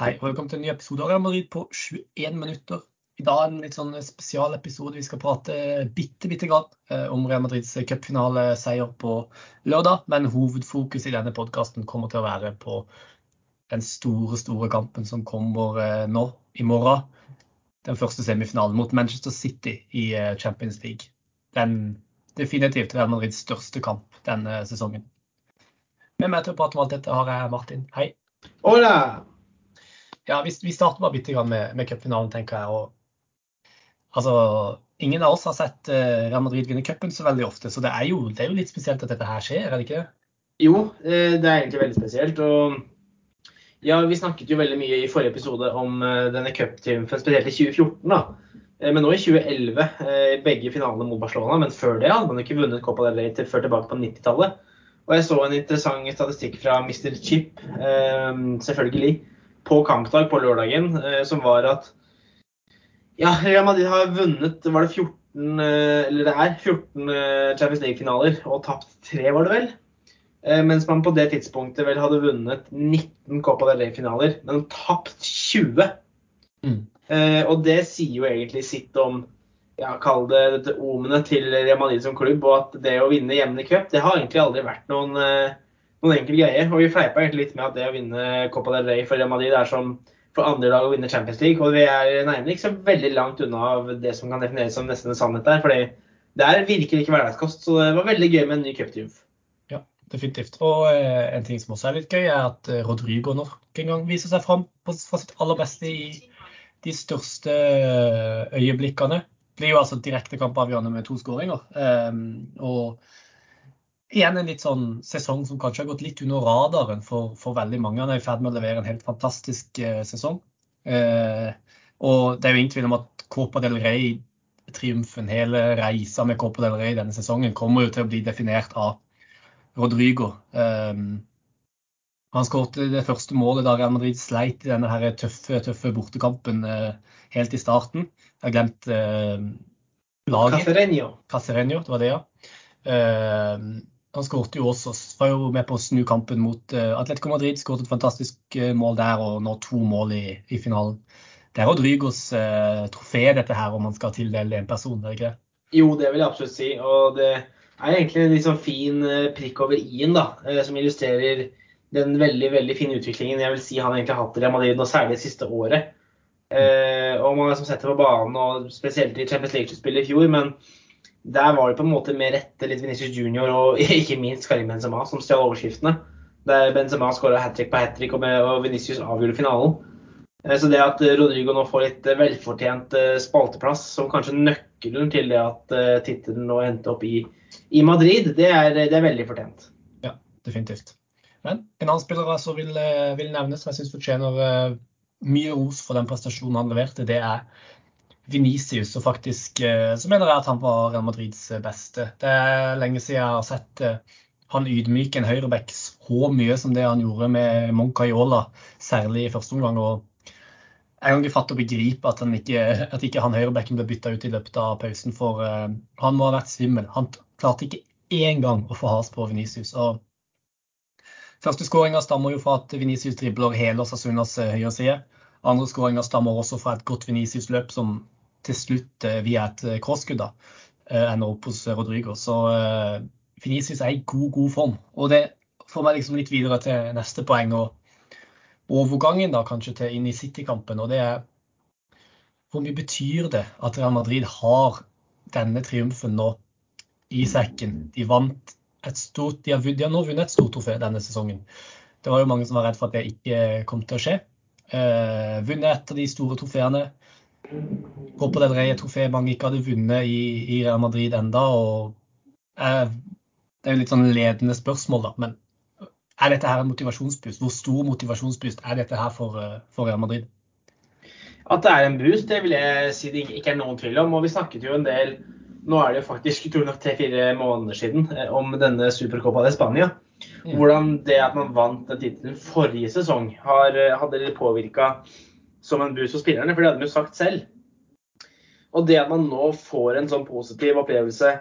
Hei, og velkommen til en ny episode av Real Madrid på 21 minutter. I dag er det en litt sånn spesialepisode. Vi skal prate bitte, bitte grann eh, om Real Madrids cupfinaleseier på lørdag. Men hovedfokus i denne podkasten kommer til å være på den store, store kampen som kommer eh, nå i morgen. Den første semifinalen mot Manchester City i eh, Champions League. Den definitivt Real Madrids største kamp denne sesongen. Med meg til å prate om alt dette har jeg Martin. Hei. Hola! Ja, vi, vi starter bare bitte grann med, med cupfinalen, tenker jeg. Og, altså, ingen av oss har sett uh, Real Madrid vinne cupen så veldig ofte, så det er, jo, det er, jo, litt spesielt at dette her skjer, er det ikke det? Jo, eh, det er egentlig veldig spesielt. og ja, Vi snakket jo veldig mye i forrige episode om uh, denne cuptriumfen, spesielt i 2014. da. Men nå i 2011, begge finalene mot Barcelona. Men før det hadde man ikke vunnet Copa del Rey til før tilbake på 90-tallet. Og jeg så en interessant statistikk fra Mr. Chip, selvfølgelig, på kampdag på lørdagen, eh, som var at ja, Real Madrid har vunnet var det 14, eh, eller det er 14 eh, Champions League-finaler og tapt tre, var det vel? Mens man på det tidspunktet vel hadde vunnet 19 Copa del Rey-finaler, men tapt 20. Mm. Og det sier jo egentlig sitt om ja, kall det dette omenet til Real Madrid som klubb, og at det å vinne jevne cup, det har egentlig aldri vært noen noen enkel greier. Og vi fleipa litt med at det å vinne Copa del Rey for Real Madrid er som for andre lag å vinne Champions League. Og vi er nærmere ikke så veldig langt unna av det som kan defineres som nesten en sannhet der. fordi det er virkelig ikke hverdagskost. Så det var veldig gøy med en ny cuptriumf. Ja, definitivt. Og eh, en ting som også er litt gøy, er at eh, Rodrigo nok en gang viser seg fram på, fra sitt aller beste i de største eh, øyeblikkene. Det blir jo altså direkte kampavgjørende med to skåringer. Um, og igjen en litt sånn sesong som kanskje har gått litt under radaren for, for veldig mange. Han er i ferd med å levere en helt fantastisk eh, sesong. Eh, og det er jo ingen tvil om at Copa del Rey-triumfen, hele reisa med Copa del Rey denne sesongen, kommer jo til å bli definert av Rodrigo. Eh, han skåret det første målet da Real Madrid sleit i denne her tøffe, tøffe bortekampen eh, helt i starten. Jeg har glemt eh, laget. Caserenio. Caserenio, det var det, ja. Uh, han skåret jo også, var jo med på å snu kampen mot uh, Atletico Madrid. Skåret et fantastisk uh, mål der og nå to mål i, i finalen. Det er Rodrigos eh, trofé, dette her, om man skal tildele en person, er det ikke det? Jo, det vil jeg absolutt si. Og det er egentlig en sånn fin prikk over i-en, da, som illustrerer den veldig veldig fine utviklingen jeg vil si han egentlig har hatt i Real Madrid, og særlig det siste året. og man har liksom sett det på banen, og spesielt i Champions League-spillet i fjor. men der var det på en måte mer rette litt Venezia Junior og ikke minst Karim Benzema som stjal overskriftene. Der Benzema skåra hat trick på hat trick og, og Venicius avgjorde finalen. Eh, så det at Rodrigo nå får litt velfortjent eh, spalteplass som kanskje nøkkelen til det at tittelen nå endte opp i, i Madrid, det er, det er, veldig fortjent. Ja, definitivt. Men en annen spiller som vil, vil nevnes, som jeg syns fortjener mye ros for den prestasjonen han leverte, det er Venicius, og faktisk eh, så mener jeg at han var Real Madrids eh, beste. Det er lenge siden jeg har sett eh, han ydmyke en høyreback så mye som det han gjorde med Moncayola, særlig i første omgang. og jeg kan ikke fatte og begripe at, han ikke, at ikke han høyrebacken ble bytta ut i løpet av pausen, for han må ha vært svimmel. Han klarte ikke én gang å få has på Venicius. og Første skåringa stammer jo fra at Venicius dribler hele Sasunas høyre side. Andre skåringer stammer også fra et godt Venicius-løp som til slutt eh, via et eh, crosskudd eh, ender opp hos Rodrigo. Så Finicius er i god, god form. Og det får meg liksom litt videre til neste poeng. og overgangen da kanskje til inn i City-kampen. og det er Hvor mye betyr det at Real Madrid har denne triumfen nå i sekken? De vant et stort, de har, de har nå vunnet et stort trofé denne sesongen. Det var jo mange som var redd for at det ikke kom til å skje. Uh, vunnet et av de store trofeene. Copa på Rey, et trofé mange ikke hadde vunnet i, i Real Madrid enda, og eh, Det er jo litt sånn ledende spørsmål, da. Men er dette her en motivasjonsboost? Hvor stor motivasjonsboost er dette her for, uh, for Real Madrid? At det er en boost, det vil jeg si det ikke er noen tvil om. Og vi snakket jo en del nå er det jo faktisk tre-fire måneder siden om denne Supercopa de Spania. Hvordan det at man vant den tittelen forrige sesong, har, eh, hadde det påvirka som en boost for spillerne, for det hadde de jo sagt selv. Og det at man nå får en sånn positiv opplevelse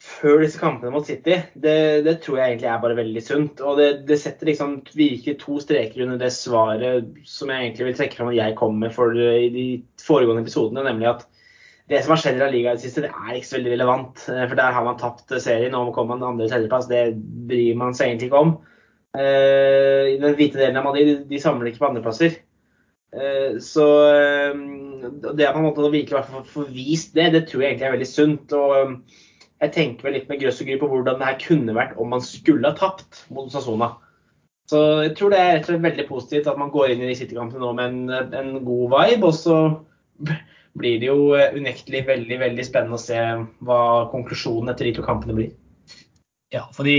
før disse kampene mot City, det, det, tror jeg egentlig er bare veldig sunt. Og det, det setter liksom virkelig to streker under det svaret som jeg egentlig vil trekke fram at jeg kom med for i de foregående episodene, nemlig at det som har skjedd i La Liga i det siste, det er ikke så veldig relevant. Eh, for der har man tapt serien, og kommer man andre- tredjeplass. Det bryr man seg egentlig ikke om. I den hvite delen av Madrid, de, de samler ikke på andreplasser. Uh, så uh, det at man måtte virkelig få vist det, det tror jeg egentlig er veldig sunt. og jeg tenker vel litt med grøss og gry på hvordan det her kunne vært om man skulle ha tapt mot Sassona. Så jeg tror det er veldig positivt at man går inn i City-kampen nå med en, en, god vibe. Og så blir det jo unektelig veldig veldig spennende å se hva konklusjonen etter de to kampene blir. Ja, fordi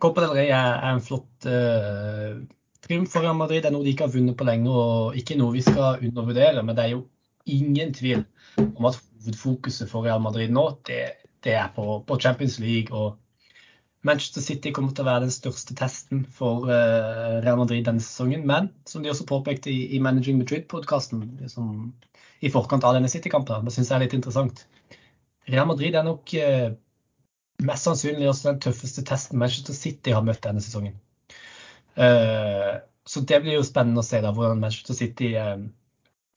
Copa del Rey er, en flott uh, triumf for Real Madrid. Er noe de ikke har vunnet på lenge og ikke noe vi skal undervurdere. Men det er jo ingen tvil om at hovedfokuset for Real Madrid nå, det, det er på, på, Champions League. og Manchester City kommer til å være den største testen for uh, Real Madrid denne sesongen. Men som de også påpekte i, i Managing Madrid-podkasten i forkant av denne City-kampen, det syns jeg er litt interessant. Real Madrid er nok uh, mest sannsynlig også den tøffeste testen Manchester City har møtt denne sesongen. Uh, så det blir jo spennende å se da, hvordan Manchester City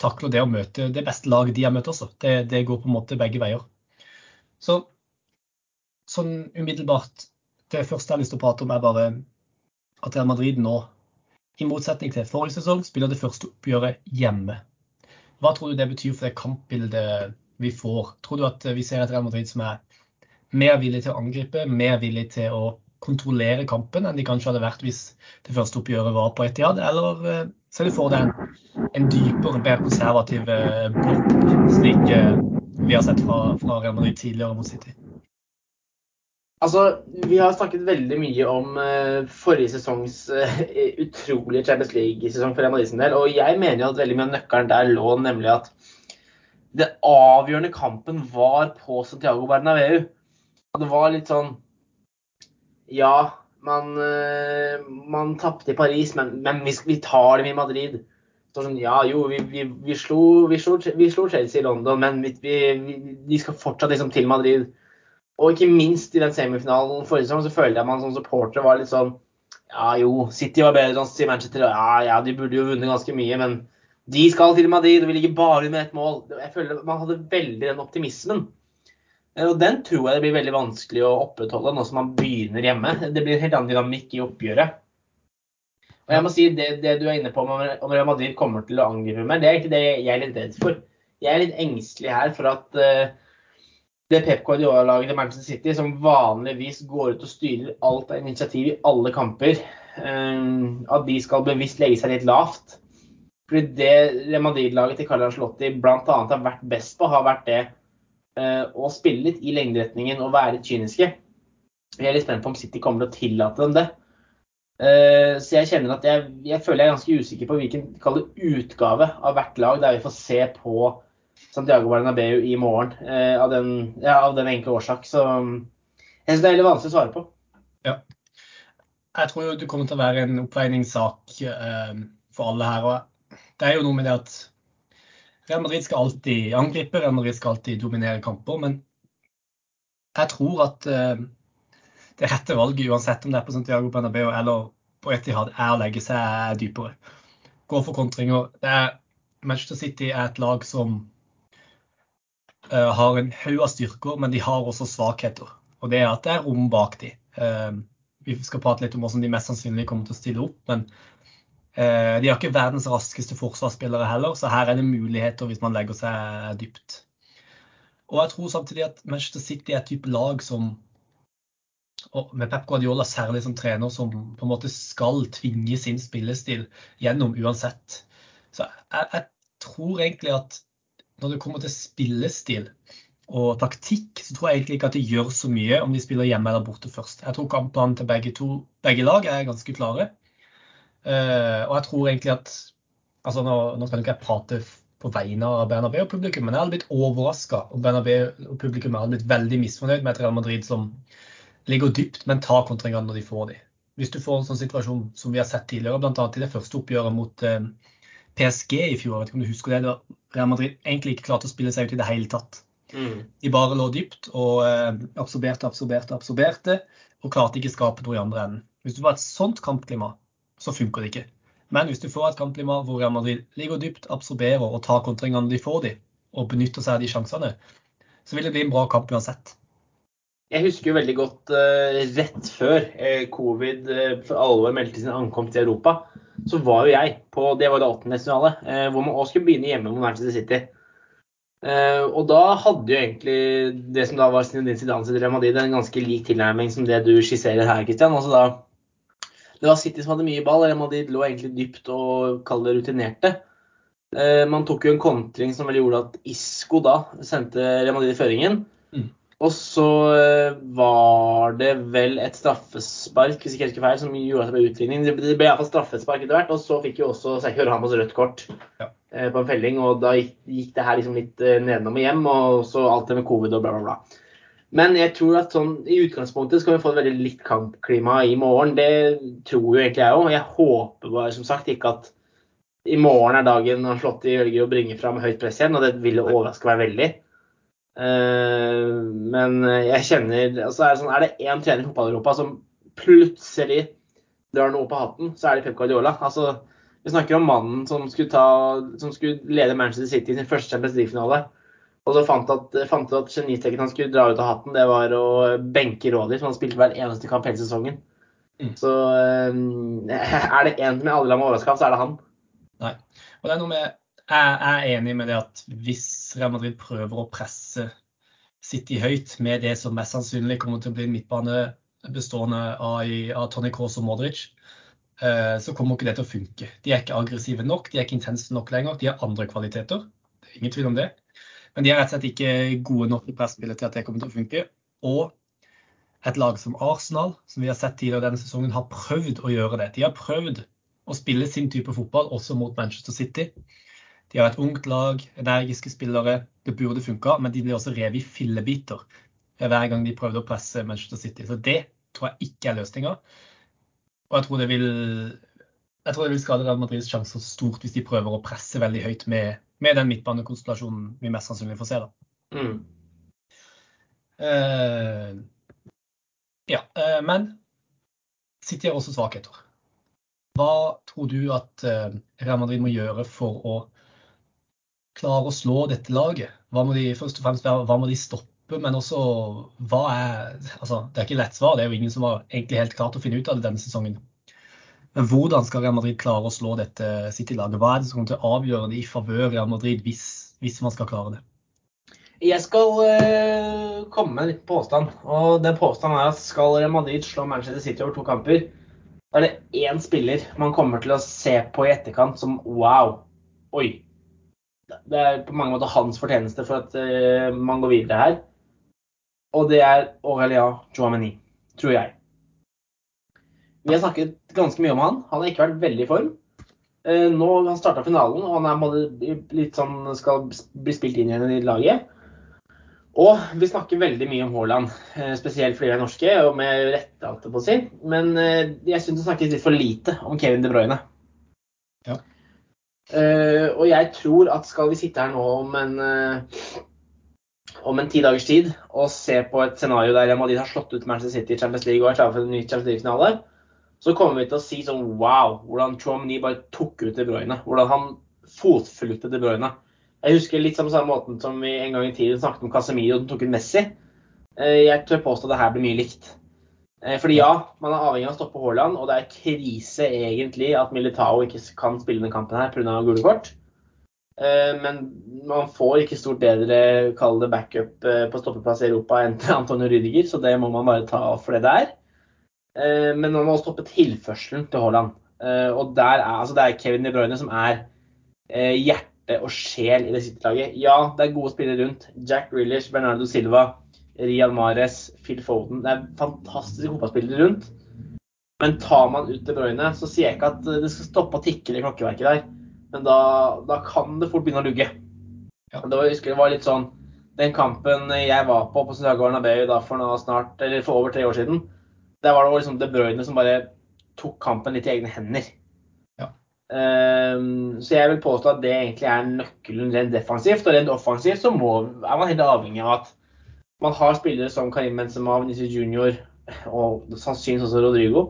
takler det å møte det beste laget de har møtt også. Det, det, går på en måte begge veier. Så sånn umiddelbart Det første jeg har lyst til å prate om, er bare at Real Madrid nå, i motsetning til forrige sesong, spiller det første oppgjøret hjemme. Hva tror du det betyr for det kampbildet vi får? Tror du at vi ser et Real Madrid som er mer villig til å angripe, mer villig til å kontrollere kampen enn de kanskje hadde vært hvis det første oppgjøret var på Etiad, eller eh, ser du for deg en en dypere, mer konservativ eh, blokk, slik eh, vi har sett fra, fra Real Madrid tidligere mot City? Altså, Vi har snakket veldig mye om uh, forrige sesongs uh, utrolige Champions League-sesong for Real Madrid sin del. Og jeg mener jo at veldig mye av nøkkelen der lå nemlig at det avgjørende kampen var på Santiago Bernabeu. Og det var litt sånn Ja, man, uh, man tapte i Paris, men, men vi, vi, tar dem i Madrid sånn, ja, jo, vi, vi, vi, slo, slo, slo, Chelsea i London, men vi, skal fortsatt liksom til Madrid. Og ikke minst i den semifinalen forrige sesong så følte jeg man som supporter var litt sånn Ja jo, City var bedre enn Manchester. Ja, ja, de burde jo vunnet ganske mye, men de skal til Madrid, og vi ligger bare med ett mål. Jeg føler Man hadde veldig den optimismen. Og den tror jeg det blir veldig vanskelig å opprettholde nå som man begynner hjemme. Det blir en helt annen dynamikk i oppgjøret. Og jeg må si det, det, du er inne på om Real Madrid kommer til å angripe mer, det er ikke det jeg er litt redd for. Jeg er litt engstelig her for at uh, det Pep Guardiola-laget til Manchester City, som vanligvis går ut og styrer alt av initiativ i alle kamper, uh, at de skal bevisst legge seg litt lavt. Fordi det Real Madrid-laget til Carlo Ancelotti bl.a. har vært best på, har vært det uh, å spille litt i lengderetningen og være kyniske. Jeg er litt spent på om City kommer til å tillate dem det. Eh, så jeg kjenner at jeg, jeg, føler jeg er ganske usikker på hvilken utgave av hvert lag der vi får se på Santiago Bernabeu i morgen. Eh, av den, ja, av den enkle årsak. Så jeg syns det er veldig vanskelig å svare på. Ja. Jeg tror jo det kommer til å være en oppveiningssak eh, for alle her. Og det er jo noe med det at Real Madrid skal alltid angripe, Real Madrid skal alltid dominere kamper. Men jeg tror at eh, det rette valget, uansett om det er på Santiago Bernabeu eller på Etihad, er å legge seg dypere. Gå for kontringer. Manchester City er et lag som uh, har en haug av styrker, men de har også svakheter. Og det er at det er rom bak de. Uh, vi skal prate litt om hvordan de mest sannsynlig kommer til å stille opp, men de har ikke verdens raskeste forsvarsspillere heller, så her er det muligheter hvis man legger seg dypt. Og jeg tror samtidig at Manchester City er et type lag som og med Pep Guardiola særlig som trener, som på en måte skal tvinge sin spillestil gjennom uansett. Så jeg, jeg tror egentlig at når det kommer til spillestil og taktikk, så tror jeg egentlig ikke at det gjør så mye om de spiller hjemme eller borte først. Jeg tror kampene til begge, to, begge lag er ganske klare. Uh, og jeg tror egentlig at altså Nå, nå skal ikke jeg prate på vegne av Bernabeu-publikum, men jeg hadde blitt overraska om Bernabeu-publikum hadde blitt veldig misfornøyd med et Real Madrid som ligger dypt, men tar kontringene når de får de. Hvis du får en sånn situasjon som vi har sett tidligere, bl.a. i det første oppgjøret mot eh, PSG i fjor, vet ikke om du husker det, da Real Madrid egentlig ikke klarte å spille seg ut i det hele tatt. Mm. De bare lå dypt og eh, absorberte, absorberte, absorberte, og klarte ikke å skape noe i andre enden. Hvis du får et sånt kampklima, så funker det ikke. Men hvis du får et kampklima hvor Real Madrid ligger dypt, absorberer og tar kontringene de får de, og benytter seg av de sjansene, så vil det bli en bra kamp uansett. Jeg husker jo veldig godt uh, rett før uh, covid uh, for alvor meldte sin ankomst til Europa, så var jo jeg på det var det åttendedelsfinalet, uh, hvor man også skulle begynne hjemme mot Manchester City. og da hadde jo egentlig det som da var Zinedine Zidane sitt Real Madrid, en ganske lik tilnærming som det du skisserer her, Christian. Altså da, det var City som hadde mye ball, Real Madrid lå egentlig dypt og kall det rutinerte. man tok jo en kontring som vel gjorde at Isco da sendte Real Madrid i føringen. Mm. Og så var det vel et straffespark hvis ikke jeg husker feil, som gjorde at det ble utligning. Det ble iallfall straffespark etter hvert, og så fikk jo også Sergio Ramos rødt kort Ja. eh, på en felling. Og da gikk, gikk det her liksom litt eh, nedenom og hjem, og så alt det med covid og bla, bla, bla. Men jeg tror at sånn, i utgangspunktet skal vi få et veldig litt kampklima i morgen. Det tror jo egentlig jeg òg. Jeg håper bare som sagt ikke at i morgen er dagen når i ølger å bringe fram høyt press igjen, og det ville overraske meg veldig. Eh, men jeg kjenner altså er, det sånn, er det én trener i fotball-Europa som plutselig drar noe på hatten, så er det Pep Guardiola. Altså, vi snakker om mannen som skulle, ta, som skulle lede Manchester City i sin første Champions League-finale. Og så fant at, fant at genistreken han skulle dra ut av hatten, det var å benke Rådyr, som han spilte hver eneste kamp hele sesongen. Mm. Så eh, er det én som jeg aldri lar meg overraske av, så er det han. Nei. Og det er noe med jeg er enig med det at hvis Real Madrid prøver å presse City høyt med det som mest sannsynlig kommer til å bli en midtbane bestående av, av Tony Kroos og Modric, eh, så kommer ikke det til å funke. De er ikke aggressive nok, de er ikke intense nok lenger. De har andre kvaliteter, det er ingen tvil om det. Men de er rett og slett ikke gode nok i presspillet til at det kommer til å funke. Og et lag som Arsenal, som vi har sett tidligere denne sesongen, har prøvd å gjøre det. De har prøvd å spille sin type fotball også mot Manchester City. De har et ungt lag, energiske spillere. Det burde funka, men de blir også revet i fillebiter hver gang de prøvde å presse Manchester City. Så det tror jeg ikke er løsninga. Og jeg tror vil jeg tror det vil skade Real Madrids sjanser stort hvis de prøver å presse veldig høyt med, med den midtbanekonstellasjonen vi mest sannsynlig får se. da. Mm. Uh, ja, uh, men City har også svakheter. Hva tror du at uh, Real Madrid må gjøre for å klare å slå dette laget? Hva må de først og fremst hva må de stoppe, men også hva er altså, Det er ikke lett svar, det er jo ingen som har egentlig helt klart å finne ut av det denne sesongen. Men hvordan skal Real Madrid klare å slå dette City-laget? Hva er det som kommer til å avgjøre det i favør Real Madrid hvis, hvis man skal klare det? Jeg skal øh, komme med en liten påstand. og den Påstanden er at skal Real Madrid slå Manchester City over to kamper, da er det én spiller man kommer til å se på i etterkant som wow, oi. Det er på mange måter hans fortjeneste for at øh, man går videre her. Og det er Aurelia Joameni, tror jeg. Vi har snakket ganske mye om han. Han har ikke vært veldig i form. Eh, Nå har han starta finalen, og han er litt sånn skal bli spilt inn igjen i laget. Og vi snakker veldig mye om Haaland, eh, spesielt fordi vi er norske, og med rette, alt på å si. Men eh, jeg syns det snakkes litt for lite om Kevin De Bruyne. Ja. Og jeg tror at skal vi sitte her nå om en om en ti dagers tid og se på et scenario der Real Madrid har slått ut Manchester City i Champions League og er klare for en ny Champions League-finale, så kommer vi til å si sånn wow, hvordan Chomny bare tok ut De Bruyne. Hvordan han fotfulgte De Bruyne. Jeg husker litt samme måten som vi en gang i tiden snakket om Casemiro som tok ut Messi. Eh, Jeg tør påstå at det her blir mye likt. Eh, Fordi ja, man er avhengig av å stoppe Haaland, og det er krise egentlig at Militao ikke kan spille denne kampen her pga. gule kort. Eh, Men man får ikke stort bedre kall det backup på stoppeplass i Europa enn til Antonio Rüdiger, så det må man bare ta for det det er. Eh, Men man må stoppe tilførselen til Haaland. Eh, Og der er, altså det er Kevin De Bruyne som er eh, hjerte og sjel i det City-laget. Ja, det er gode spillere rundt. Jack Grealish, Bernardo Silva, Rian Mares, Phil Foden. Det er fantastiske fotballspillere rundt. Men tar man ut De Bruyne, så sier jeg ikke at det skal stoppe å tikke i klokkeverket der. Men da, da kan det fort begynne å lugge. Ja. Det var, jeg husker det var litt sånn Den kampen jeg var på på Santiago Bernabeu da for, snart, eller for over tre år siden, der var det liksom De Bruyne som bare tok kampen litt i egne hender. Ja. Um, så jeg vil påstå at det egentlig er nøkkelen rent defensivt. Og rent offensivt så må, er man helt avhengig av at man har spillere som Karim Benzema, Vinicius Junior og sannsynligvis også Rodrigo,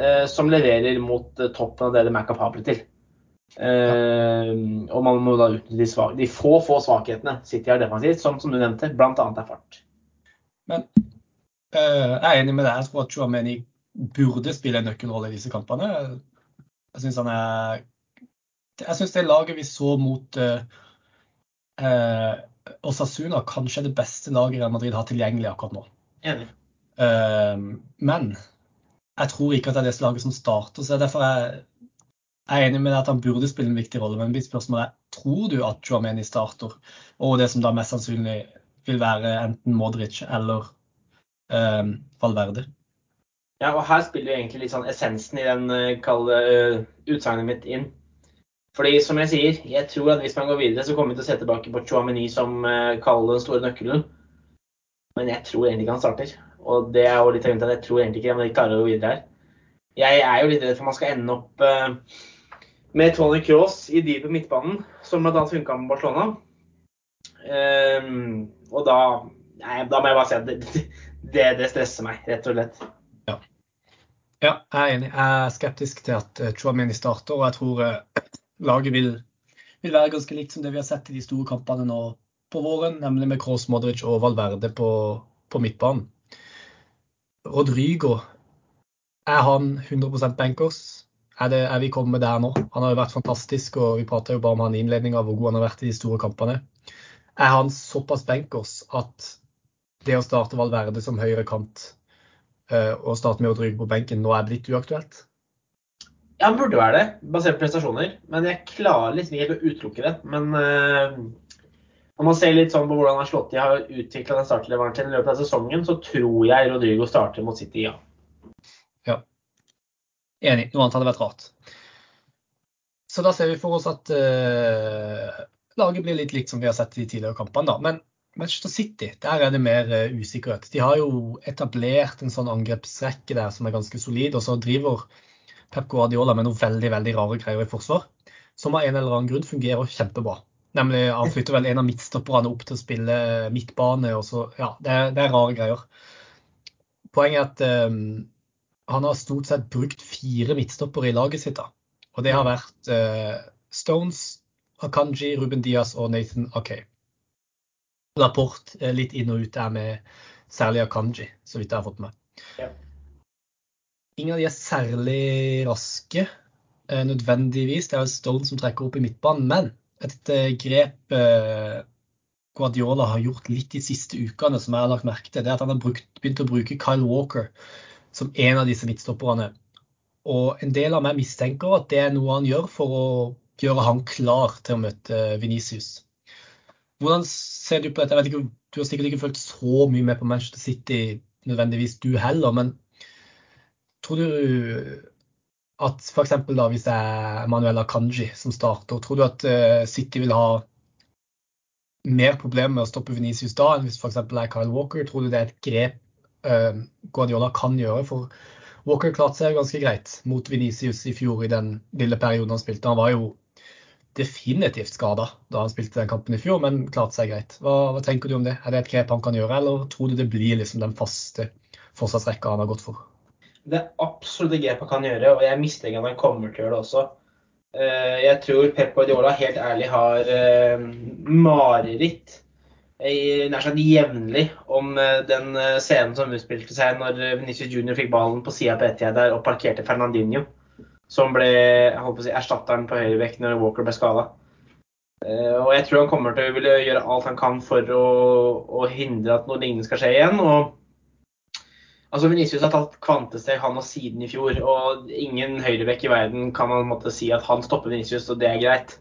uh, som leverer mot uh, toppen av det de er kapable til. Uh, og man må da utnytte de, svak, de få, få svakhetene City har defensivt, som, som du nevnte, bl.a. er fart. Men jeg er enig med deg. Jeg tror at Chouameni burde spille en nøkkelrolle i disse kampene. Jeg syns han er Jeg syns det laget vi så mot uh, uh, Osasuna, kanskje er det beste laget Real Madrid har tilgjengelig akkurat nå. Enig. Uh, men jeg tror ikke at det er det laget som starter. så derfor er jeg enig med deg at han burde spille en viktig rolle. Men mitt spørsmål er tror du at Joameni starter, og det som da mest sannsynlig vil være enten Modric eller Valverde? Ja, og her spiller jo egentlig litt sånn essensen i den uh, kalde uh, utsagnet mitt inn. Fordi som jeg sier, jeg tror at hvis man går videre, så kommer vi til å se tilbake på Chouameni som uh, kaller den store nøkkelen. Men jeg tror egentlig ikke han starter. Og det er jo litt av grunnen til at jeg tror egentlig ikke de klarer å gå videre her. Jeg er jo litt redd for man skal ende opp med Tony Cross i dypet midtbanen, som bl.a. funka med Barcelona. Um, og da, nei, da må jeg bare si at det, det, det stresser meg, rett og slett. Ja, jeg er enig. Jeg er skeptisk til at eh, Chouameni starter, og jeg tror eh, laget vil, vil, være ganske likt som det vi har sett i de store kampene nå på våren, nemlig med Kroos, Modric og Valverde på, på midtbanen. Rodrigo, er han 100 bankers? Er, det, er vi kommet der nå? Han har jo vært fantastisk, og vi prater jo bare om han i innledninga, hvor god han har vært i de store kampene. Er han såpass bankers at det å starte Valverde som høyre kant og starte med å Rodrigo på benken nå er blitt uaktuelt? Ja, han burde være det, basert på prestasjoner. Men jeg klarer liksom ikke å utelukke det. Men når man ser litt sånn på hvordan han har utvikla den startleveren til i løpet av sesongen, så tror jeg Rodrigo starter mot City, ja. Ja. Enig. Noe annet hadde vært rart. Så da ser vi for oss at uh, laget blir litt likt som vi har sett i tidligere kampene. da. Men Manchester City, der er det mer uh, usikkerhet. De har jo etablert en sånn angrepsrekke der som er ganske solid, og så driver Pep Guardiola med noen veldig veldig rare greier i forsvar, som av en eller annen grunn fungerer kjempebra. Nemlig Han flytter vel en av midtstopperne opp til å spille midtbane. og så, ja, Det er, det er rare greier. Poenget er at um, han har stort sett brukt fire midtstoppere i laget sitt. da. Og det har vært uh, Stones, Akanji, Ruben Diaz og Nathan Akay rapport eh, litt inn og ut der med særlig Akanji, så vidt jeg har fått med. Ja. Ingen av de er særlig raske eh, nødvendigvis. Det er Stone som trekker opp i midtbanen. Men et eh, grep Guardiola har gjort litt de siste ukene, som jeg har lagt merke til, det er at han har brukt, begynt å bruke Kyle Walker som en av disse midtstopperne. Og en del av meg mistenker at det er noe han gjør for å gjøre han klar til å møte Venicius. Hvordan ser du på dette? Jeg vet ikke, Du har sikkert ikke følt så mye med på Manchester City nødvendigvis du heller, men tror du at f.eks. hvis det er Manuel Akanji som starter, tror du at uh, City vil ha mer problemer med å stoppe Venicius da enn hvis f.eks. er Kyle Walker? Tror du det er et grep uh, Guardiola kan gjøre? For Walker klarte seg ganske greit mot Venicius i fjor i den lille perioden han spilte. Han var jo definitivt skada da han spilte den kampen i fjor, men klarte seg greit. Hva, hva, tenker du om det? Er det et grep han kan gjøre, eller tror du det blir liksom den faste forsvarsrekka han har gått for? Det er absolutt et grep han kan gjøre, og jeg mistenker at han kommer til å gjøre det også. Eh, jeg tror Pep Guardiola helt ærlig har eh, mareritt nær sagt jevnlig om eh, den scenen som utspilte seg når Venezia Junior fikk ballen på sida på Etiad der og parkerte Fernandinho som ble si, erstatteren på høyrebekk når Walker ble skada. Uh, og jeg tror han kommer til å ville gjøre alt han kan for å, å hindre at noe lignende skal skje igjen. og Altså Venicius har tatt kvantesteg han og siden i fjor, og ingen høyrebekk i verden kan man måtte si at han stopper Venicius, og det er greit.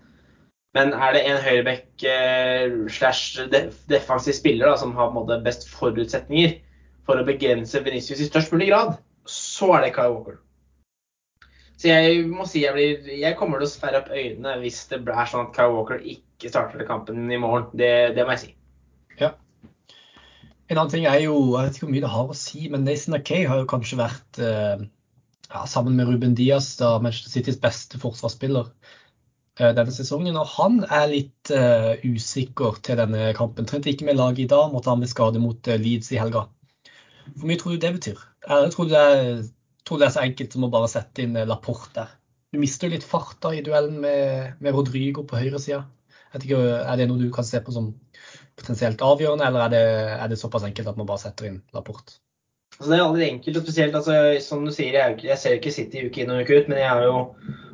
Men er det en høyrebekk eh, slash defensiv spiller da, som har måte, best forutsetninger for å begrense Venicius i størst mulig grad, så er det Kyle Walker. Så jeg må si jeg, blir, jeg kommer til å sperre opp øynene hvis det er sånn at Kyle Walker ikke starter kampen i morgen. Det, det, må jeg si. Ja. En annen ting er jo, jeg vet ikke hvor mye det har å si, men Nathan Akay har jo kanskje vært eh, ja, sammen med Ruben Diaz da Manchester Citys beste forsvarsspiller. denne sesongen. Og han er litt uh, usikker til denne kampen. Trente ikke med laget i dag, måtte han med skade mot Leeds i helga. Hvor mye tror du det betyr? Jeg tror det er, tror det er så enkelt som å bare sette inn Laporte der. Du mister jo litt fart da i duellen med, med Rodrigo på høyresida. Er det noe du kan se på som potensielt avgjørende, eller er det, er det såpass enkelt at man bare setter inn Laporte? Altså, det er aldri enkelt, og spesielt altså, som du sier, jeg, jeg, ser ikke City uke inn og uke ut, men jeg har jo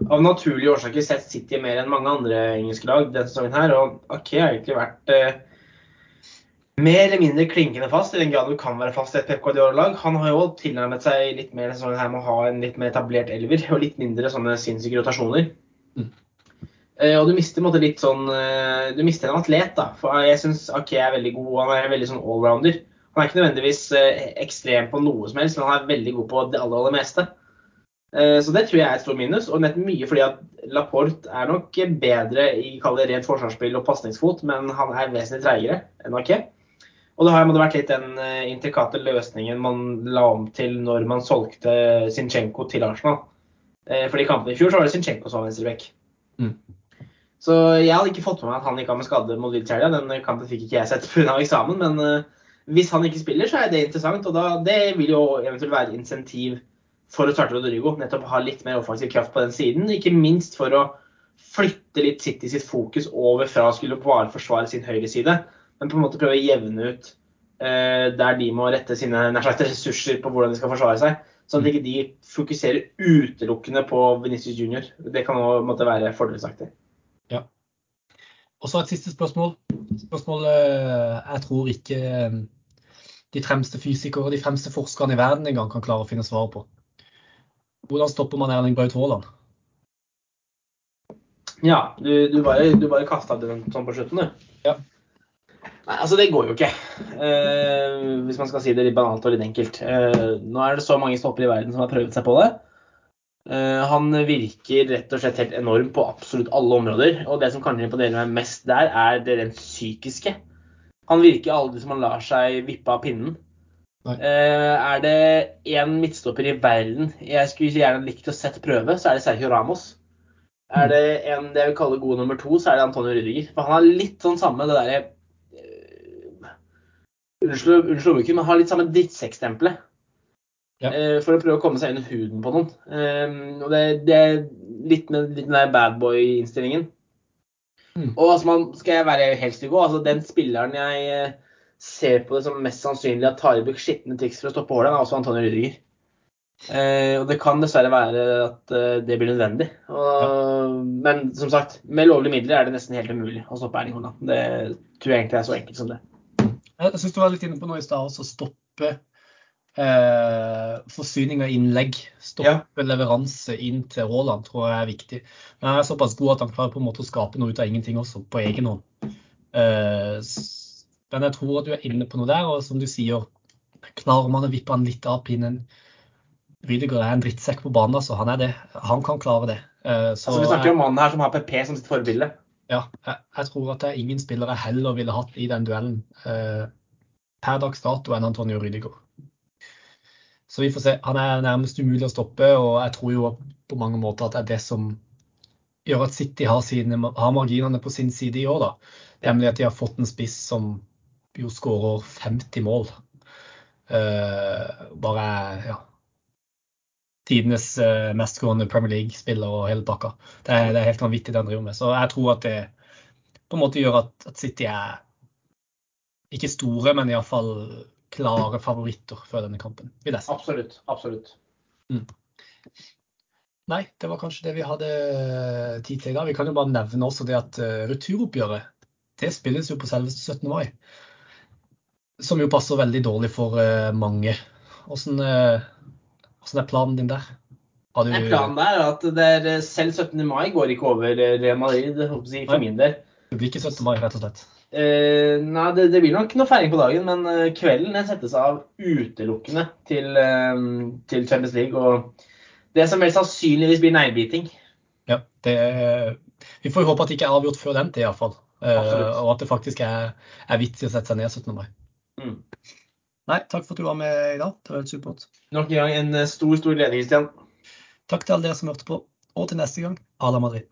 av naturlige årsaker sett City mer enn mange andre engelske lag denne sesongen her. Og Ake har egentlig vært eh, mer eller mindre klinkende fast, i den grad du kan være fast i et Pep Guardiola-lag. Han har jo tilnærmet seg litt mer sånn her med å ha en litt mer etablert elver, og litt mindre sånne sinnssyke rotasjoner. Mm. Eh, og du mister måte, litt sånn eh, Du mister en atlet, da. For jeg syns Ake er veldig god. Han er veldig sånn allrounder. Han er ikke nødvendigvis eh, ekstrem på noe som helst, men han er veldig god på det aller, aller meste. Eh, så det tror jeg er et stort minus. Og nett mye fordi at Laporte er nok bedre i det rent forsvarsspill og pasningsfot, men han er vesentlig treigere enn Ake. Og det har vært litt den eh, intrikate løsningen man la om til når man solgte Zinchenko til Arsenal. For i kampen i fjor så var det Zinchenko som var venstreback. Mm. Så jeg hadde ikke fått med meg at han gikk av med skade mot Viltjelja. Den kampen fikk ikke jeg sett pga. eksamen, men hvis han ikke spiller, så er det interessant. Og da, det vil jo eventuelt være insentiv for å starte Rodrigo. Nettopp ha litt mer offensiv kraft på den siden. Ikke minst for å flytte litt City sitt fokus over fra å skulle bare forsvare sin høyre side, men på en måte prøve å jevne ut eh, der de må rette sine ressurser på hvordan de skal forsvare seg. Sånn at ikke de fokuserer utelukkende på Venezia Junior. Det kan også være fordelsaktig. Ja. Og så et siste spørsmål. Spørsmålet eh, Jeg tror ikke de fremste fysikere og de fremste forskerne i verden engang kan klare å finne svar på. Hvordan stopper man Erling Braut Haaland? Ja, du, du bare, du bare kasta den sånn på slutten, du. Ja. Nei, altså det går jo ikke. Uh, hvis man skal si det litt banalt og litt enkelt. Uh, nå er det så mange stoppere i verden som har prøvd seg på det. Uh, han virker rett og slett helt enorm på absolutt alle områder. Og det som kanskje imponerer meg mest der, er det rent psykiske. Han virker aldri som han lar seg vippe av pinnen. Er det én midtstopper i verden jeg skulle gjerne likt å sett prøve, så er det Sergio Ramos. Er mm. det en det jeg vil kalle god nummer to, så er det Antonio Rüdiger. For han har litt sånn samme det derre Unnskyld ordbruken, men har litt samme drittsekkstempelet. Ja. Uh, for å prøve å komme seg under huden på noen. Uh, og det, det, er litt med, litt med den badboy-innstillingen. Mm. Og altså, man, skal jeg være helt stygg òg, altså, den spilleren jeg eh, ser på det som mest sannsynlig at tar i bruk skitne triks for å stoppe Haaland, er også Antonio Rüdiger. Eh, og det kan dessverre være at uh, det blir nødvendig. Og, ja. Men som sagt, med lovlige midler er det nesten helt umulig å stoppe Erling Haaland. Det tror jeg egentlig er så enkelt som det. Jeg syns du var litt inne på noe i stad, å stoppe eh, forsyning av innlegg. Stoppe ja. leveranse inn til Haaland tror jeg er viktig. Men han er såpass god at han klarer på en måte å skape noe ut av ingenting også, på egen hånd. Eh, men jeg tror at du er inne på noe der, og som du sier, klarer man å vippe han litt av pinnen Rydiger er en drittsekk på banen, altså. Han er det. Han kan klare det. Eh, så, altså, vi snakker om mannen her som har PP som sitt forbilde. Ja, jeg, jeg, tror at det er ingen spillere heller ville hatt i den duellen eh, per dags dato enn Antonio Rydiger. Så vi får se. Han er nærmest umulig å stoppe, og jeg tror jo på mange måter at det er det som gjør at City har, sine, har marginene på sin side i år. da. Nemlig at de har fått en spiss som jo skårer 50 mål. Eh, bare ja, tidenes uh, mestskårende Premier League-spiller og hele pakka. Det er, det er helt vanvittig det han driver med. Så jeg tror at det på en måte gjør at, at City er ikke store, men iallfall klare favoritter før denne kampen. vil jeg si. Absolutt. Absolutt. Mm. Nei, det var kanskje det vi hadde tid til i dag. Vi kan jo bare nevne også det at uh, returoppgjøret det spilles jo på selveste 17. mai. Som jo passer veldig dårlig for mange. Hvordan, hvordan, er planen din der? Du... Nei, planen der er at er, selv 17. mai går ikke over Real Madrid, for min del. Det blir ikke 17. mai, rett og slett? Eh, nei, det, det, blir nok noe feiring på dagen, men eh, kvelden den settes av utelukkende til, eh, til Champions League. Og det som vel sannsynligvis blir neglebiting. Ja, det, vi får håpe at det ikke er avgjort før den tid, iallfall. Uh, og at det faktisk er, er vits i å sette seg ned 17. mai. Mm. Nei, takk for at du var med i dag. Det var helt supert. Nok en gang en eh, stor, stor glede, Christian. Takk til alle dere som hørte på. Og til neste gang, Ala Madrid.